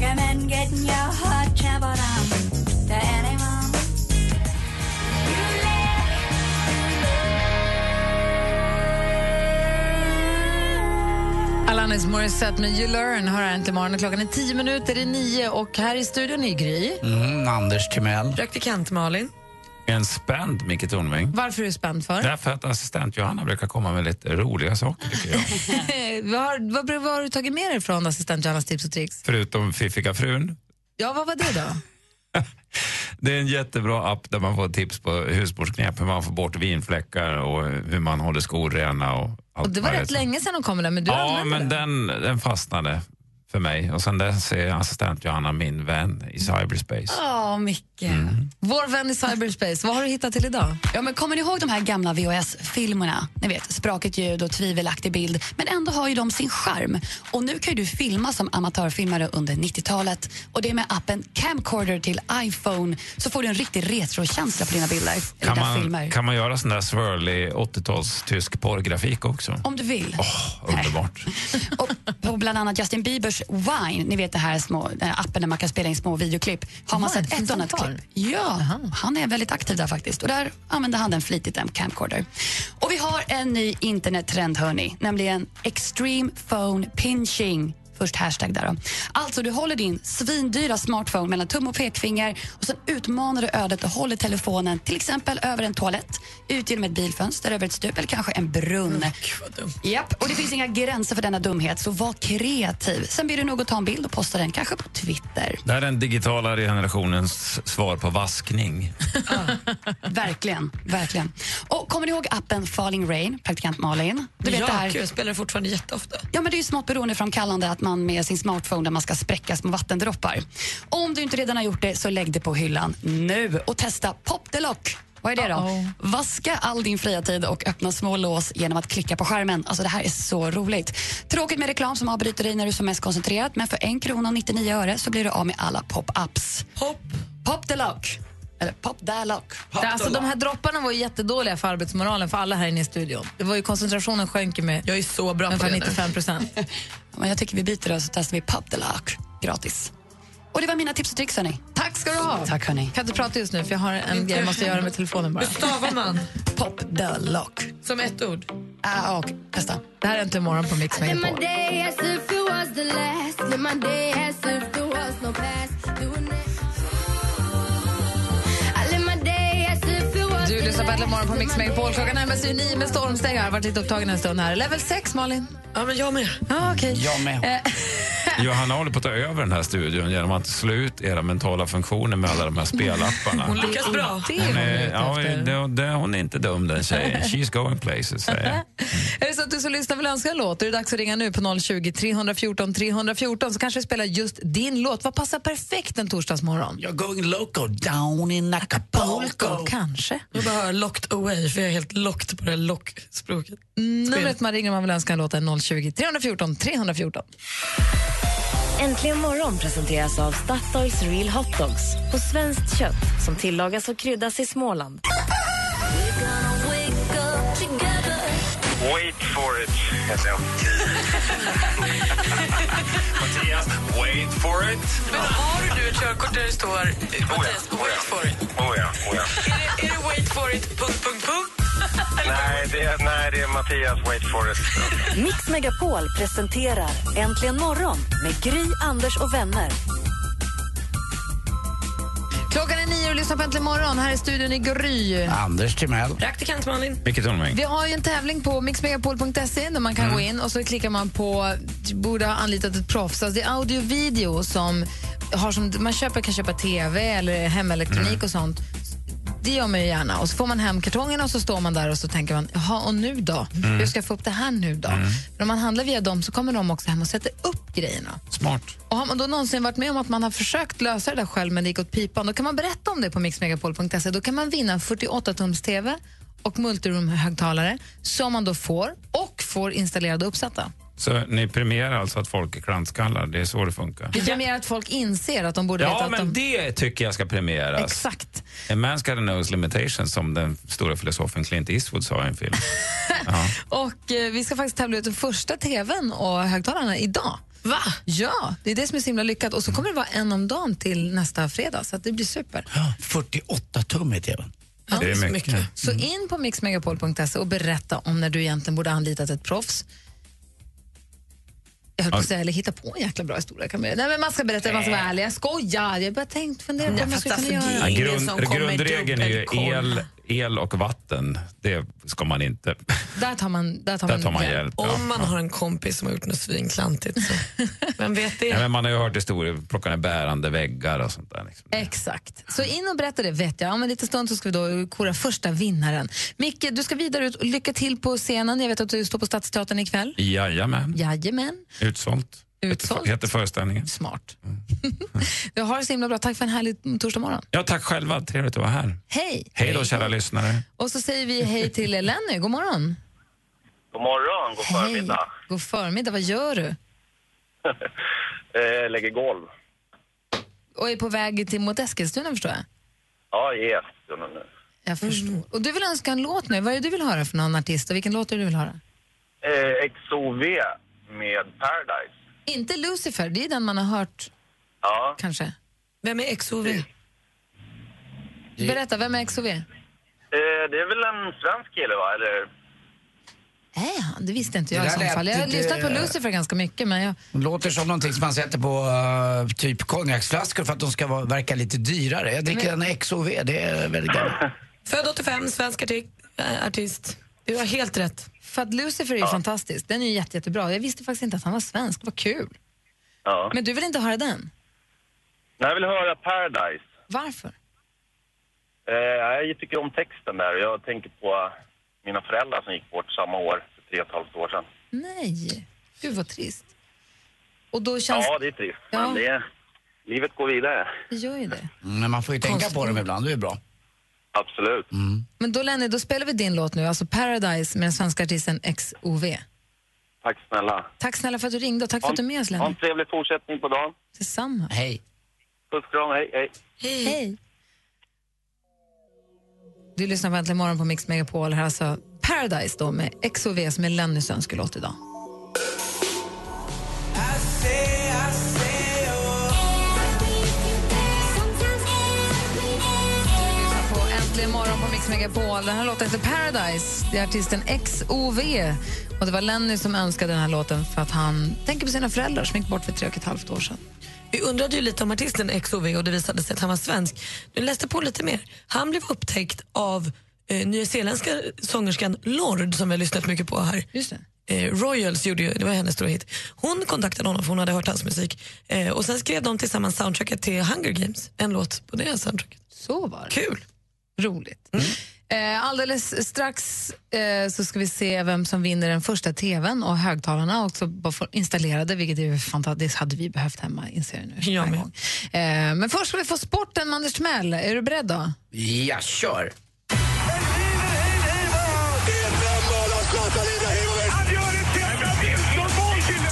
Recommend getting your heart trampled on to anyone. Alanis Morissette med You Learn hör här äntligen morgon. Klockan är tio minuter i nio och här i studion är Gry. Mm, Anders Timell. Praktikant Malin. En spänd Micke Tornving. Varför är du spänd för? Därför att assistent Johanna brukar komma med lite roliga saker tycker jag. vad, har, vad, vad har du tagit med dig från assistent Johannas tips och tricks? Förutom Fiffiga frun. Ja, vad var det då? Det är en jättebra app där man får tips på husmorsknep, hur man får bort vinfläckar och hur man håller skor rena. Och allt Och det var rätt länge sedan de kom med det, men du Ja, men den. den, den fastnade för mig och sen dess är assistent Johanna min vän i cyberspace. Ja, Micke. Mm. Vår vän i cyberspace, vad har du hittat till idag? Ja, men kommer ni ihåg de här gamla VHS-filmerna? Ni vet, sprakigt ljud och tvivelaktig bild. Men ändå har ju de sin charm. Och nu kan ju du filma som amatörfilmare under 90-talet. Och det är med appen Camcorder till iPhone så får du en riktig retrokänsla på dina bilder. Kan dina man, filmer. kan man göra sån där swirly 80-tals tysk porrgrafik också? Om du vill. Underbart. På bland annat Justin Biebers Wine, ni vet det här små, den här appen där man kan spela in små videoklipp. Har man sett ett och annat klipp? Ja, han är väldigt aktiv där faktiskt. Och där använder han den flitigt, en camcorder. Och vi har en ny internettrend hörni, nämligen extreme phone pinching. Först hashtag där då. Alltså du håller din svindyra smartphone mellan tum och pekfinger och sen utmanar du ödet och håller telefonen till exempel över en toalett, ut genom ett bilfönster, över ett stup eller kanske en brunn. Japp, och det finns inga gränser för denna dumhet så var kreativ. Sen ber du nog att ta en bild och posta den kanske på Twitter. Det här är den digitala generationens svar på vaskning. Verkligen, verkligen. Och kommer ni ihåg appen Falling Rain, praktikant Malin? Du vet ja, det här... kul. Jag spelar fortfarande jätteofta. Ja, men det är ju smått beroendeframkallande att man med sin smartphone där man ska spräcka små vattendroppar. Om du inte redan har gjort det så lägg det på hyllan nu och testa Pop the Lock. Vad är det då? Uh-oh. Vaska all din fria tid och öppna små lås genom att klicka på skärmen. Alltså det här är så roligt. Tråkigt med reklam som avbryter dig när du är som mest koncentrerad men för en krona och 99 öre så blir du av med alla pop-ups. Pop? Pop the Lock. Eller Pop the Lock. Det, alltså, de här dropparna var ju jättedåliga för arbetsmoralen för alla här inne i studion. Det var ju koncentrationen sjönk med Jag är så bra på Ungefär det nu. 95 procent. Men jag tycker vi byter och så testar vi Pop the Lock gratis. Och det var mina tips och tricks hörni. Tack ska du ha. Tack hörni. Kan inte prata just nu för jag har en grej jag måste göra med telefonen bara. Hur stavar man? Pop the Lock. Som ett ord? Ah, och testa. Det här är inte imorgon på Mix Megapol. Lyssnar på Äntligen morgon på. Mix Megapol. Klockan närmar sig nio med stormsteg. Jag har varit lite upptagen en stund här. Level 6, Malin. Ja, men jag med. Ja, okej. Jag med. Johanna håller på att ta över den här studion genom att slå ut era mentala funktioner med alla de här spelapparna. Hon lyckas bra. det är Hon hon är, ja, det, det, hon är inte dum den tjejen. She's going places, säger jag. Är det så att du som lyssnar vill önska en låt, då är det dags att ringa nu på 020 314 314 så kanske vi spelar just din låt. Vad passar perfekt en torsdagsmorgon? You're going loco down in Acapulco. Kanske. Jag bara hör locked away för jag är helt locked på det lockspråket. Numret man ringer om man vill önska en låt är 020 314 314. Äntligen morgon presenteras av Statoils Real Hot Dogs på svenskt kött som tillagas och kryddas i Småland. Wait for it, heter jag. Mattias, wait for it. Men har du ett körkort där det står eh, Mattias, wait for it? Oh ja, oh ja. Är det, är det wait for it, punkt, punkt, punkt? Nej, det är, nej, det är Mattias, wait for it. Mix Megapol presenterar Äntligen morgon med Gry, Anders och vänner. Klockan är nio och lyssnar på Äntligen morgon. Här i studion i Gry. Anders Timell. Praktikant Malin. Micke Tornving. Vi har ju en tävling på mixmegapol.se där man kan gå in och så klickar man på borde ha anlitat ett proffs. Alltså det är audio och video som har som, man köper, kan köpa tv eller hemelektronik och sånt. Det gör man ju gärna. Och så får man hem kartongerna och så står man där och så tänker man, jaha, och nu då? Hur ska jag få upp det här nu då? Men om man handlar via dem så kommer de också hem och sätter upp grejerna. Smart. Och har man då någonsin varit med om att man har försökt lösa det där själv men det gick åt pipan, då kan man berätta om det på mixmegapol.se. Då kan man vinna en 48-tums TV och multiroom-högtalare som man då får och får installerade och uppsatta. Så ni premierar alltså att folk är klantskallar? Det är så det funkar? Vi premierar att folk inser att de borde veta Ja, att men de... det tycker jag ska premieras. Exakt. A man's got knows limitations, som den stora filosofen Clint Eastwood sa i en film. Och eh, vi ska faktiskt tävla ut den första tvn och högtalarna idag. Va? Ja, det är det som är så himla lyckat. Och så kommer det vara en om dagen till nästa fredag, så att det blir super. 48 tum i tvn. Ja, Det är så mycket. Så in på mixmegapol.se och berätta om när du egentligen borde ha anlitat ett proffs. Jag höll på att säga, eller hitta på en jäkla bra historia. Kan man, nej, men man ska berätta, man ska vara ärlig. Jag skojar. Jag bara tänkt fundera på Ja, vad man skulle kunna göra. Ja, kommer grundregeln är ju el, el och vatten. Det ska man inte. Där tar man, där tar Där man, tar man hjälp. Ja. Om man har en kompis som har gjort något svinklantigt så vem vet det? Ja, men man har ju hört historier, plocka ner bärande väggar och sånt där. Liksom. Exakt. Så in och berätta det vet jag. Om en liten stund så ska vi då kora första vinnaren. Micke, du ska vidare ut och lycka till på scenen. Jag vet att du står på Stadsteatern ikväll. Jajamän, Jajamän. utsålt. Utsålt. Heter, heter föreställningen. Smart. du har det så himla bra. Tack för en härlig torsdag morgon. Ja, tack själva. Trevligt att vara här. Hej! Hej då, kära lyssnare. Och så säger vi hej till Lenny. God morgon. God morgon, god förmiddag. God förmiddag. Vad gör du? Eh, lägger golv. Och är på väg till mot Eskilstuna förstår jag. Ja, yes. nu. Jag förstår. Och du vill önska en låt nu. Vad är det du vill höra för någon artist och vilken låt är det du vill höra? Eh, XOV med Paradise. Inte Lucifer, det är den man har hört Ja. kanske. Vem är XOV? Berätta, vem är XOV? Eh, det är väl en svensk kille, va? Eller? Han? Det visste inte jag i så lät fall. Jag har lyssnat på Lucifer ganska mycket men jag... Det låter som någonting som man sätter på uh, typ konjaksflaskor för att de ska vara, verka lite dyrare. Jag dricker en XOV, det är väldigt gammalt. Född 85, svensk arti- äh, artist. Du har helt rätt. För att Lucifer är ju fantastisk. Den är ju jätte, jättebra. Jag visste faktiskt inte att han var svensk. Vad kul. Ja. Men du vill inte höra den? Nej, jag vill höra Paradise. Varför? Eh, jag tycker om texten där. Jag tänker på mina föräldrar som gick bort samma år, för tre och ett halvt år sedan. Nej. Gud vad trist. Och då känns... Ja, det är trist. Ja. Men det, livet går vidare. Det gör ju det. Mm, Men man får ju tänka på dem ibland, det är bra. Absolut. Men då Lenny, då spelar vi din låt nu, alltså Paradise med den svenska artisten XOV. Tack snälla. Tack snälla för att du ringde och tack för att du är med oss Ha Lenny. en trevlig fortsättning på dagen. Detsamma. Hej. Puss och kram, hej, hej. Hej. Hej. Du lyssnar på Äntligen morgon på Mix Megapol. Här är alltså Paradise då med XOV som är Lennys önskelåt idag. På Mix Megapol. Den här låten heter Paradise. Det är artisten XOV. Och det var Lenny som önskade den här låten för att han tänker på sina föräldrar som gick bort för tre och ett halvt år sedan. Vi undrade ju lite om artisten XOV och det visade sig att han var svensk. Du läste på lite mer. Han blev upptäckt av eh, nyzeeländska sångerskan Lord som vi har lyssnat mycket på här. Just det. Eh, Royals gjorde ju, det var hennes stora hit. Hon kontaktade honom för hon hade hört hans musik. Eh, och sen skrev de tillsammans soundtracket till Hunger Games. En låt på det soundtracket. Så var det. Kul. Roligt. Eh, alldeles strax eh, så ska vi se vem som vinner den första tvn och högtalarna också installerade, vilket är fantastiskt. Det hade vi behövt hemma, inser jag nu. Jag med. gång. Eh, men först ska vi få sporten med Anders Timell. Är du beredd då? Ja, kör.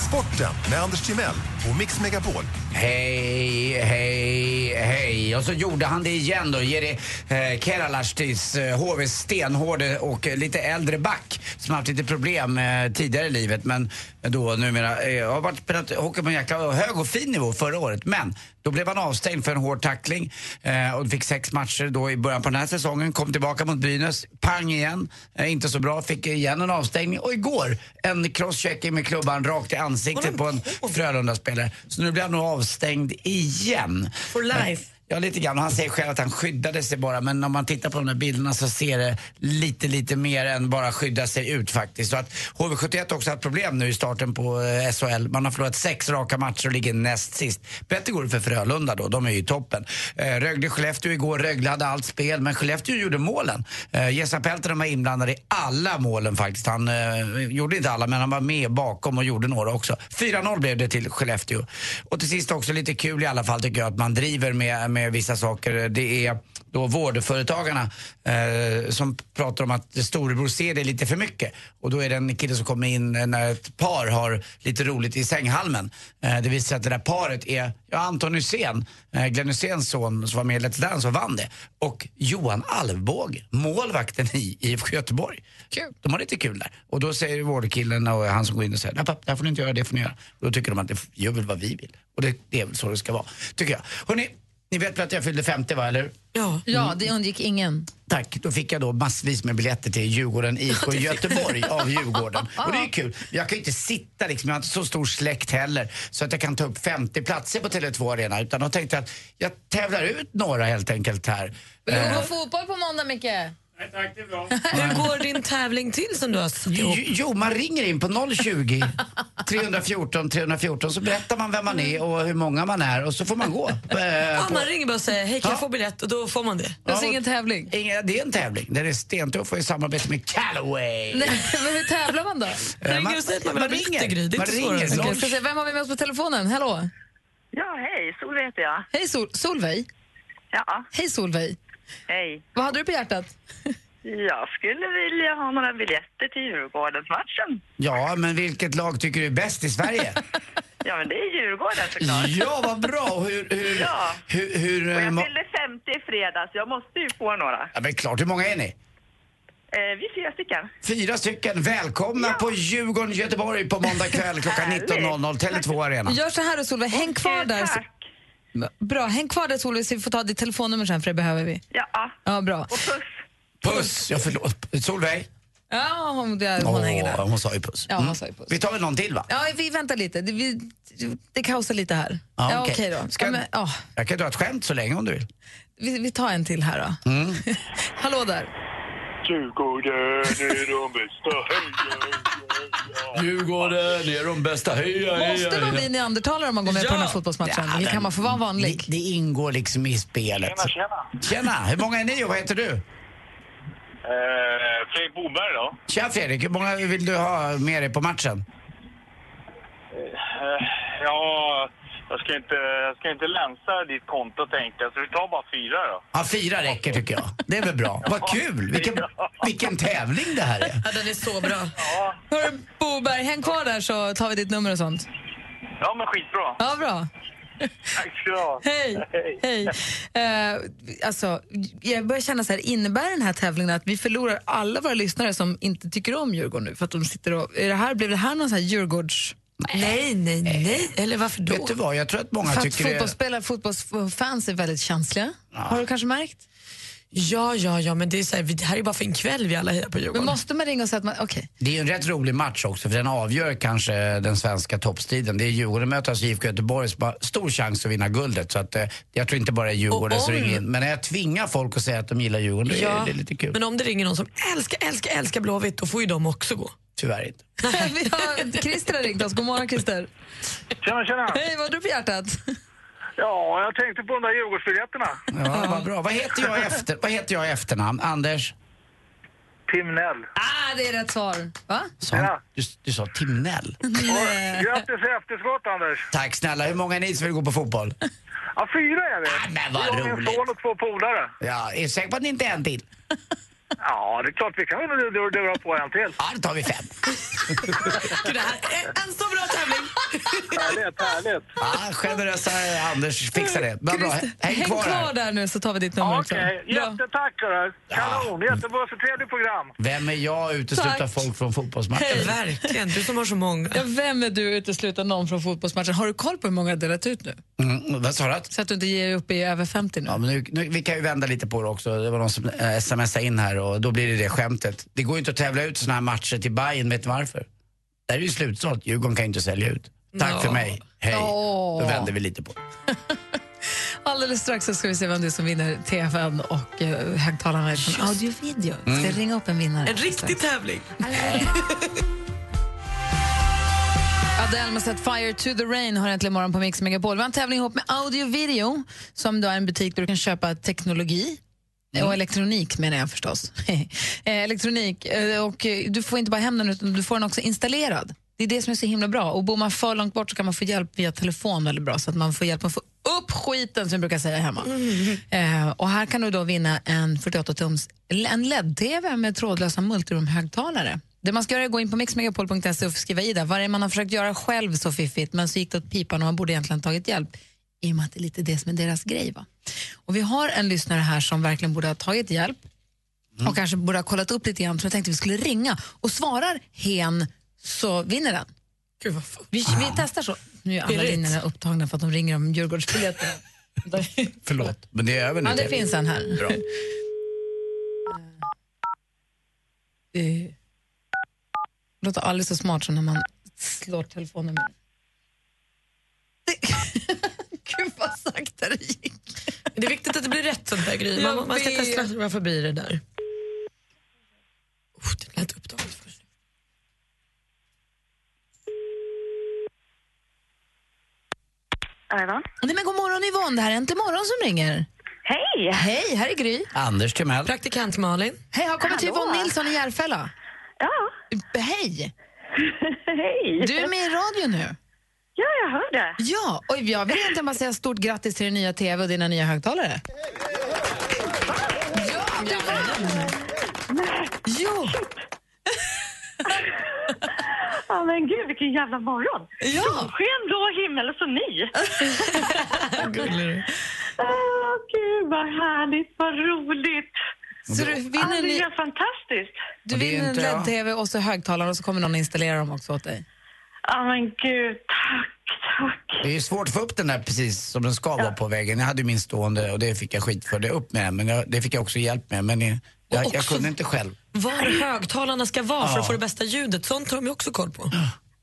Sporten med Anders Timell och Mix Megapol. Hej, hej, hej. Och så gjorde han det igen då. Jeri eh, Keralastis, eh, HVs stenhårde och eh, lite äldre back som haft lite problem eh, tidigare i livet men då numera eh, har varit spelat hockey på en jäkla hög och fin nivå förra året. Men då blev han avstängd för en hård tackling eh, och fick sex matcher då i början på den här säsongen. Kom tillbaka mot Brynäs, pang igen, eh, inte så bra, fick igen en avstängning och igår en crosschecking med klubban rakt i ansiktet på en Frölunda-spelare. Så nu blir han nog avstängd igen. For life. Ja, lite grann. Han säger själv att han skyddade sig bara, men om man tittar på de där bilderna så ser det lite, lite mer än bara skydda sig ut faktiskt. Så att HV71 också haft problem nu i starten på eh, SHL. Man har förlorat sex raka matcher och ligger näst sist. Bättre går det för Frölunda då, de är ju i toppen. Eh, Rögle-Skellefteå igår, Rögle hade allt spel, men Skellefteå gjorde målen. Eh, Jessa Peltonen var inblandad i alla målen faktiskt. Han eh, gjorde inte alla, men han var med bakom och gjorde några också. 4-0 blev det till Skellefteå. Och till sist också lite kul i alla fall tycker jag att man driver med, med vissa saker. Det är då vårdföretagarna eh, som pratar om att storebror ser det lite för mycket. Och då är det en kille som kommer in när ett par har lite roligt i sänghalmen. Eh, det visar sig att det där paret är ja, Anton Hysén, eh, Glenn Hyséns son som var med i Let's Dance och vann det. Och Johan Alvbåge, målvakten i IFK Göteborg. Kul. De har lite kul där. Och då säger vårdkillen och han som går in och säger nej pappa, det här får ni inte göra, det får ni göra. Och då tycker de att det gör väl vad vi vill. Och det, det är väl så det ska vara, tycker jag. Hörrni, ni vet väl att jag fyllde 50 va, eller? Ja. Ja, det undgick ingen. Tack, då fick jag då massvis med biljetter till Djurgården IK Göteborg av Djurgården. Och det är kul. Jag kan ju inte sitta liksom, jag har inte så stor släkt heller så att jag kan ta upp 50 platser på Tele2 Arena utan då tänkte jag att jag tävlar ut några helt enkelt här. Vill du gå Eh, på fotboll på måndag, Micke? Nej tack, det är bra. Hur går din tävling till som du har satt Jo, ihop? jo, man ringer in på 020 314 314 så berättar man vem man är och hur många man är och så får man gå. Eh, Ja, på- man ringer bara och säger hej kan jag Ja. få biljett och då får man det. Det är Ja, ingen tävling? Ingen, det är en tävling. Den är stentuff och i samarbete med Callaway. Nej, men hur tävlar man då? Eh, ringer och säger att man vill ha biljetter, Gry. Det är man inte svårare. ringer. Okej, ska se, vem har vi med oss på telefonen? Hallå? Ja, hej. Solveig heter jag. Hej Sol Solveig. Ja, Hej Solveig. Hej. Vad hade du på hjärtat? Jag skulle vilja ha några biljetter till Djurgårdensmatchen. Ja, men vilket lag tycker du är bäst i Sverige? Ja, men det är Djurgården såklart. ja, vad bra! Hur, hur, Ja. hur, hur, Och eh, jag må- fyllde 50 i fredags. Jag måste ju få några. ja, men klart, hur många är ni? Eh, vi är fyra stycken. Fyra stycken. Välkomna på Djurgården Göteborg på måndag kväll klockan Härligt. 19.00, Tele2 Arena. Gör så här då Solveig, häng kvar där. Tack. Bra, häng kvar där Solveig så vi får ta ditt telefonnummer sen för det behöver vi. Ja, Ja, bra. och puss. Puss! Ja, förlåt. Solveig? Ja, hon, det, hon Åh, hänger där. hon sa ju puss. Ja, hon sa ju puss. Vi tar väl någon till va? Ja, vi väntar lite. Det, vi, det kaosar lite här. Ja, Ja, okej. okej då. Ska- Ja, men, ja, Jag kan dra ett skämt så länge om du vill. vi, vi tar en till här då. Mm. Hallå där. Djurgården är de bästa, Djurgården är de bästa, heja, Måste man bli neandertalare om man går med på den här fotbollsmatchen? Eller kan man få vara vanlig? Det, det ingår liksom i spelet. Tjena, tjena. Tjena, hur många är ni och vad heter du? Eh, Fredrik Boberg då? Tja Fredrik, hur många vill du ha med dig på matchen? Eh, ja, jag ska inte, jag ska inte länsa ditt konto tänkte jag, så vi tar bara fyra då. Ja, fyra räcker tycker jag. Det är väl bra. Vad kul! Vilken, vilken tävling det här är. Ja, den är så bra. Hörru Boberg, häng kvar där så tar vi ditt nummer och sånt. Ja, men skitbra. Ja, bra. Tack ska du ha. Hej! Hej. Eh, alltså, jag börjar känna så här, innebär den här tävlingen att vi förlorar alla våra lyssnare som inte tycker om Djurgården nu? För att de sitter och, är det här, blev det här någon sån här Djurgårds... Nej, nej, nej. Eller varför då? Vet du vad, jag tror att många För att tycker det... fotbollsspelare, fotbollsfans är väldigt känsliga. Har du kanske märkt? Ja, ja, ja, men det är så här, det här är bara för en kväll vi alla hejar på Men Djurgården. måste man ringa och säga att man, okej. Det är ju en rätt rolig match också för den avgör kanske den svenska toppstriden. Det är Djurgården möter alltså IFK Göteborg som har stor chans att vinna guldet. Så att, eh, jag tror inte bara det är Djurgården som om- ringer in. Men när jag tvingar folk att säga att de gillar Djurgården, då är det lite kul. Men om det ringer någon som älskar, älskar, älskar Blåvitt, då får ju de också gå. Tyvärr inte. Vi har Christer har ringt oss. God morgon Christer. Tjena, tjena. Hej, vad har du på hjärtat? Ja, jag tänkte på de där Djurgårdsbiljetterna. Ja, vad bra. Vad heter jag efter, vad heter jag i efternamn? Anders? Timnell. Ah, det är rätt svar. Va? Sa, han- du, du sa Timnell? Grattis i efterskott, Anders. Tack snälla. Hur många är ni som vill gå på fotboll? Ja, fyra är vi. Ah, men vad jag, min roligt. son och två polare. Ja, är du säker på att ni inte är en till? Ja, det är klart vi kan väl på en till. Ja, då tar vi fem. Det här är en så bra tävling! Härligt, härligt. Ja, generösa Anders fixar det. Vad bra. Christer, Häng kvar där nu så tar vi ditt nummer Ja, också. Okej, Bra. jättetack hörru. Kanon, jättebra. Så trevligt program. Vem är jag att utesluta Tack. folk från fotbollsmatcher? Verkligen, du som har så många. Ja, vem är du utesluta någon från fotbollsmatchen? Har du koll på hur många jag delat ut nu? Mm, vad sa du? Så att du inte ger upp i över 50 nu. Ja, men nu, nu, vi kan ju vända lite på det också. Det var någon som eh, smsade in här och då blir det det skämtet. Det går ju inte att tävla ut såna här matcher till Bayern, vet du varför? Det här är ju slutsålt. Djurgården kan ju inte sälja ut. Tack Ja. för mig. Hej. Åh. Då vänder vi lite på det. Alldeles strax så ska vi se vem det är som vinner TVn och uh, högtalarna från Audio Video. Vi ska Mm. ringa upp en vinnare. En riktig tävling. Adele med Set Fire to the Rain har äntligen morgon på Mix Megapol. Vi har en tävling ihop med Audio Video som då är en butik där du kan köpa teknologi och elektronik menar jag förstås. Eh, elektronik. eh, Och du får inte bara hem den utan du får den också installerad. Det är det som är så himla bra. Och bor man för långt bort så kan man få hjälp via telefon väldigt bra så att man får hjälp att få upp skiten som jag brukar säga hemma. Eh, och här kan du då vinna en 48-tums en LED-TV med trådlösa multirumhögtalare. Det man ska göra är att gå in på mixmegapol.se och skriva i där vad det är man har försökt göra själv så fiffigt men så gick det åt pipan och man borde egentligen tagit hjälp i och med att det är lite det som är deras grej. Va? Och vi har en lyssnare här som verkligen borde ha tagit hjälp och kanske borde ha kollat upp lite grann så jag tänkte vi skulle ringa och svarar hen så vinner den. vi, vi testar så. Nu är alla linjerna upptagna för att de ringer om Djurgårdsbiljetterna. Förlåt, men det är över nu. Ja, det finns en här. Bra. Det låter aldrig så smart som när man slår telefonen med. Sakta det gick. Det är viktigt att det blir rätt sånt där Gry. Man, Jag man ska testa sig förbi det där. Oh, det lät upptaget först. Nej, men god morgon Yvonne, det här är Äntligen morgon som ringer. Hej! Hej, här är Gry. Anders Timell. Praktikant Malin. Hej, har kommit till Hallå. Yvonne Nilsson i Järfälla. Ja. Hej. Hej. Du är med i radio nu. Ja, jag hör det. Ja, och jag vill egentligen bara säga stort grattis till din nya TV och dina nya högtalare. Ja, du vann! Jo! Ja, men gud, vilken jävla morgon. Ja. Solsken, blå himmel och så ni. Gullig Åh, gud, vad härligt, vad roligt. Så du Ja, vinner, det är helt fantastiskt. du vinner en LED-TV och så högtalare och så kommer någon installera dem också åt dig. Ja, men gud, tack, tack. Det är svårt att få upp den där precis som den ska vara på väggen. Jag hade ju min stående och det fick jag skit för. Det upp med men jag, det fick jag också hjälp med. Men jag, jag, jag kunde inte själv. Var högtalarna ska vara för att få det bästa ljudet, sånt har de ju också koll på.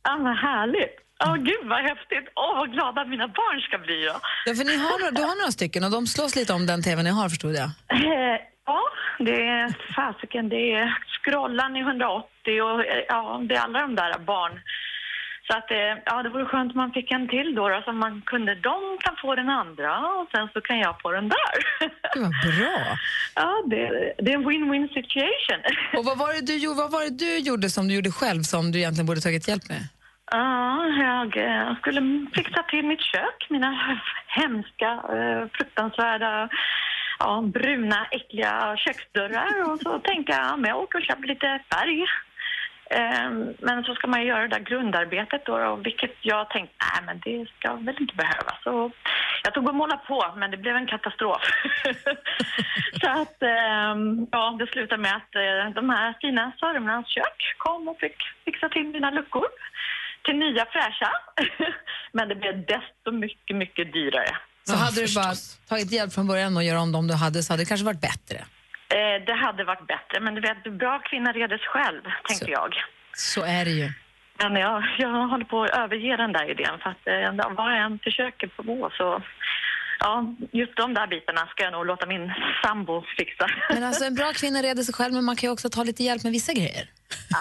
Ja, vad härligt. Åh, gud, vad häftigt. Åh, vad glada mina barn ska bli då. Ja, för ni har, några- du har några stycken och de slåss lite om den TVn ni har förstod jag. Eh, Ja, det är fasiken. Det är scrollan i 180 och eh, ja, det är alla de där barn. Så att eh, ja, det vore skönt om man fick en till då, då så man kunde, de kan få den andra och sen så kan jag få den där. Det var bra. Ja, det, det är en win-win situation. Och vad var, det du, gjorde- vad var det du gjorde som du gjorde själv som du egentligen borde tagit hjälp med? Ja, jag skulle fixa till mitt kök. Mina hemska, eh, fruktansvärda, ja, bruna, äckliga köksdörrar. Och så tänkte jag, ja, men jag åker och köper lite färg. Eh, Men så ska man ju göra det där grundarbetet då, och vilket jag tänkte, nej men det ska väl inte behövas. Så jag tog och målade på, men det blev en katastrof. så att, eh, ja, det slutade med att eh, de här fina Sörmlands kök kom och fick fixa till mina luckor till nya fräscha. Men det blev desto mycket, mycket dyrare. Så hade du bara tagit hjälp från början och göra om dem du hade så hade det kanske varit bättre. Eh, det hade varit bättre, men du vet, bra kvinna redes själv, tänkte jag. Så är det ju. Men jag, jag håller på att överge den där idén för att eh, vad jag än försöker på så ja, just de där bitarna ska jag nog låta min sambo fixa. Men alltså en bra kvinna reder sig själv men man kan ju också ta lite hjälp med vissa grejer.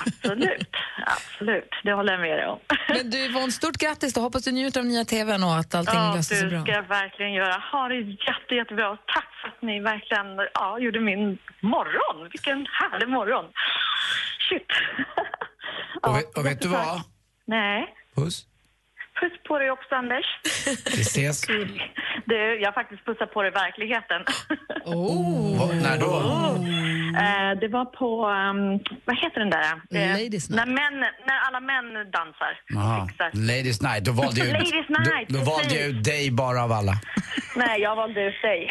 Absolut, absolut. Det håller jag med dig om. Men du Yvonne, stort grattis då. Hoppas du njuter av nya TVn och att allting Ja, löser sig du bra. ska jag verkligen göra. Ha det jätte, jättebra. Tack för att ni verkligen ja, gjorde min morgon. Vilken härlig morgon. Shit. Och vet, och vet du vad? Nej. Puss. Puss på dig också, Anders. Vi ses. Du, jag har faktiskt pussat på dig i verkligheten. Oh. När då? Eh, det var på, um, vad heter den där? Eh, Ladies när, män, när alla män dansar. Ladies night. Då valde jag ut, Ladies night, då, då valde jag ut dig bara av alla. Nej, jag valde ut dig.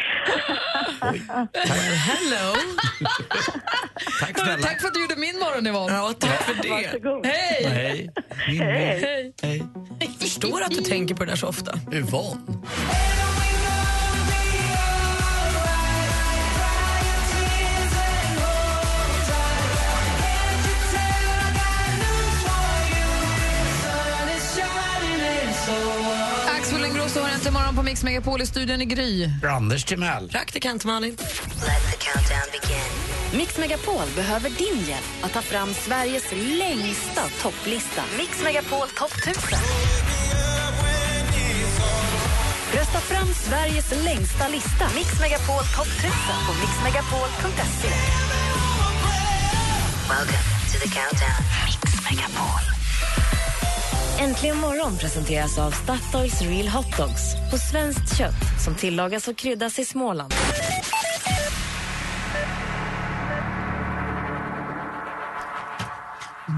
Hello! Tack snälla. Tack för att du gjorde min morgon Yvonne. Ja, tack för det. Varsågod. Hej! Hej. Hej. Hej. Jag förstår att du tänker på det där så ofta. Yvonne. Axel Ingrosso har äntligen morgon på Mix Megapol i studion i Gry. Anders Timell. Praktikant Malin. Mix Megapol behöver din hjälp att ta fram Sveriges längsta topplista. Mix Megapol topp 1000. Sveriges längsta lista. Mix Megapol topp 1000 på mixmegapol.se. Welcome to the countdown. Mix Megapol. Äntligen morgon presenteras av Statoils Real Hot Dogs på svenskt kött som tillagas och kryddas i Småland.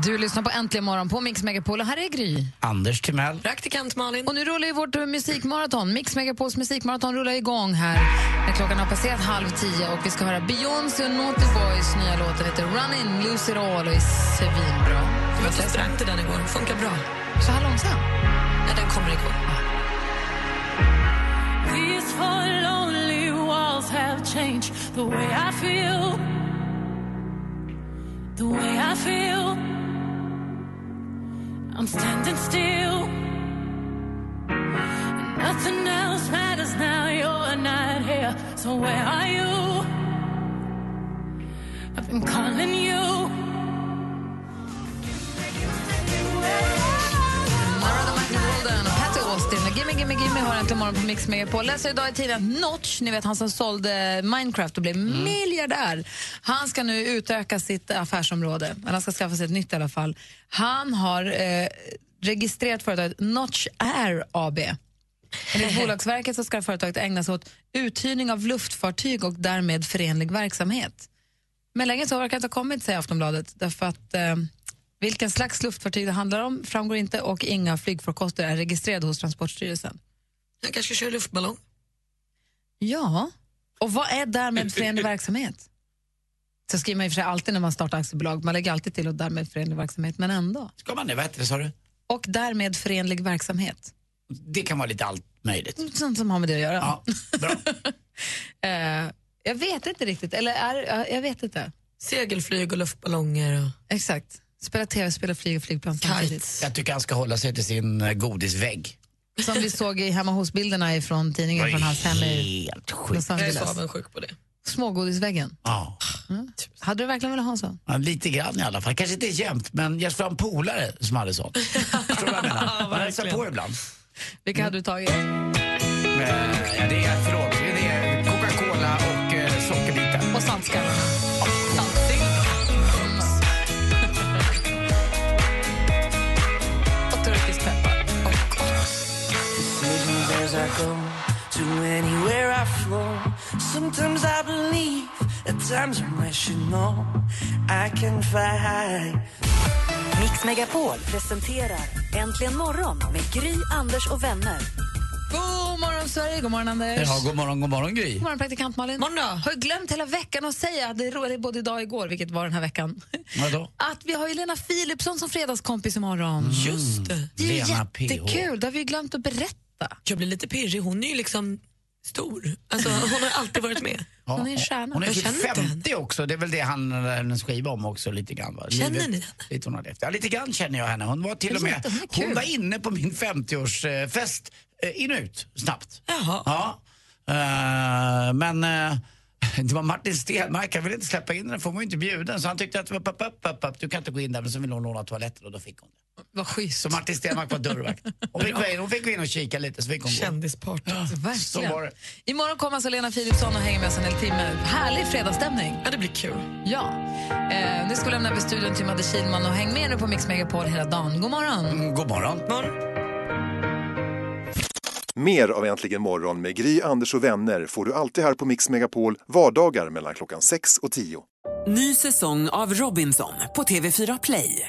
Du lyssnar på Äntligen morgon på Mix Megapol och här är Gry. Anders Timell. Praktikant Malin. Och nu rullar ju vårt eh, musikmaraton. Mix Megapols musikmaraton rullar igång här när klockan har passerat halv tio och vi ska höra Beyoncé och Naughty Boys nya låt. Den heter Run In, Lose It All och är svinbra. Jag var så strängt till den igår. Funkar bra. Så här långsam? Nej, den kommer igår. These four lonely walls have changed the way I feel. The way I feel. I'm standing still. And nothing else matters now. You're not here. So where are you? I've been calling you. Narada Michael Gimme Gimme Gimme har inte morgon på Mix Megapol. Läser idag i tidningen att Notch, ni vet han som sålde Minecraft och blev miljardär. Han ska nu utöka sitt affärsområde, eller han ska skaffa sig ett nytt i alla fall. Han har eh, registrerat företaget Notch Air AB. Enligt Bolagsverket så ska företaget ägna sig åt uthyrning av luftfartyg och därmed förenlig verksamhet. Men längre så verkar det inte ha kommit, säger Aftonbladet. Därför att eh, vilken slags luftfartyg det handlar om framgår inte och inga flygfarkoster är registrerade hos Transportstyrelsen. Jag kanske kör luftballong. Ja, och vad är därmed förenlig verksamhet? Så skriver man och för sig alltid när man startar aktiebolag, man lägger alltid till och därmed förenlig verksamhet, men ändå. Ska man det? Vad heter det sa du? Och därmed förenlig verksamhet. Det kan vara lite allt möjligt. Sånt som har med det att göra. Ja, bra. Eh, jag vet inte riktigt, eller är, ja, jag vet inte. Segelflyg och luftballonger. Och... Exakt. Spela tv-spel, flyga flygplan samtidigt. Jag tycker han ska hålla sig till sin eh, godisvägg. Som vi såg i hemma hos-bilderna från tidningen Var från hans hem i helt Los sjukt. Jag är Angeles. så avundsjuk på det. Smågodisväggen. Ja. Mm. Hade du verkligen velat ha en sån? Ja, lite grann i alla fall. Kanske inte jämt, men jag ha en polare som hade sånt. Förstår du vad jag menar? Man hälsar på ibland. Vilka hade du tagit? Eh, Ja, det är, förlåt, det är Coca-Cola och eh, sockerbitar. Och sandskallarna. I go to anywhere I flow. Sometimes I believe, at times I you know I can fly high. Mix Megapol presenterar Äntligen morgon med Gry, Anders och vänner. God morgon, Sverige. God morgon, Anders. Ja, god morgon, god morgon Gry. God morgon, praktikant Malin. Morgon då. Har jag glömt hela veckan att säga, det är roligt både idag och igår, vilket var den här veckan, Vadå? att vi har ju Lena Philipsson som fredagskompis imorgon. Just det. Det är Lena PH. jättekul, det har vi glömt att berätta. Jag blir lite pirrig. Hon är ju liksom stor. Alltså, hon har alltid varit med. Ja, Hon är en stjärna. Hon är Jag typ känner inte 50 också, det är väl det han hennes skiva om också lite grann. Va? Känner Livet- ni henne? Lite hon har levt. Ja, lite grann känner jag henne. Hon var till och med, hon var inne på min 50-årsfest, eh, in och ut, snabbt. Jaha. Ja. Eh, men eh, det var Martin Stenmark, han ville inte släppa in den, för hon var ju inte bjuden. Så han tyckte att det var papp, papp, papp, papp, du kan inte gå in där, men så ville hon låna toaletten och då fick hon det. Vad schysst. Så Martin Stenmark var dörrvakt. Hon fick, in, hon fick gå in och kika lite så fick hon gå. Kändisparty. Alltså, Så verkligen. var det. Imorgon kommer alltså Lena Philipsson och hänger med oss en hel timme. Härlig fredagsstämning. Ja, det blir kul. Ja. Eh, nu ska vi lämna över studion till Madde Kihlman och häng med nu på Mix Megapol hela dagen. God morgon. Mm, god morgon. Mer av Äntligen morgon med Gry, Anders och vänner får du alltid här på Mix Megapol vardagar mellan klockan 6 och 10. Ny säsong av Robinson på TV4 Play.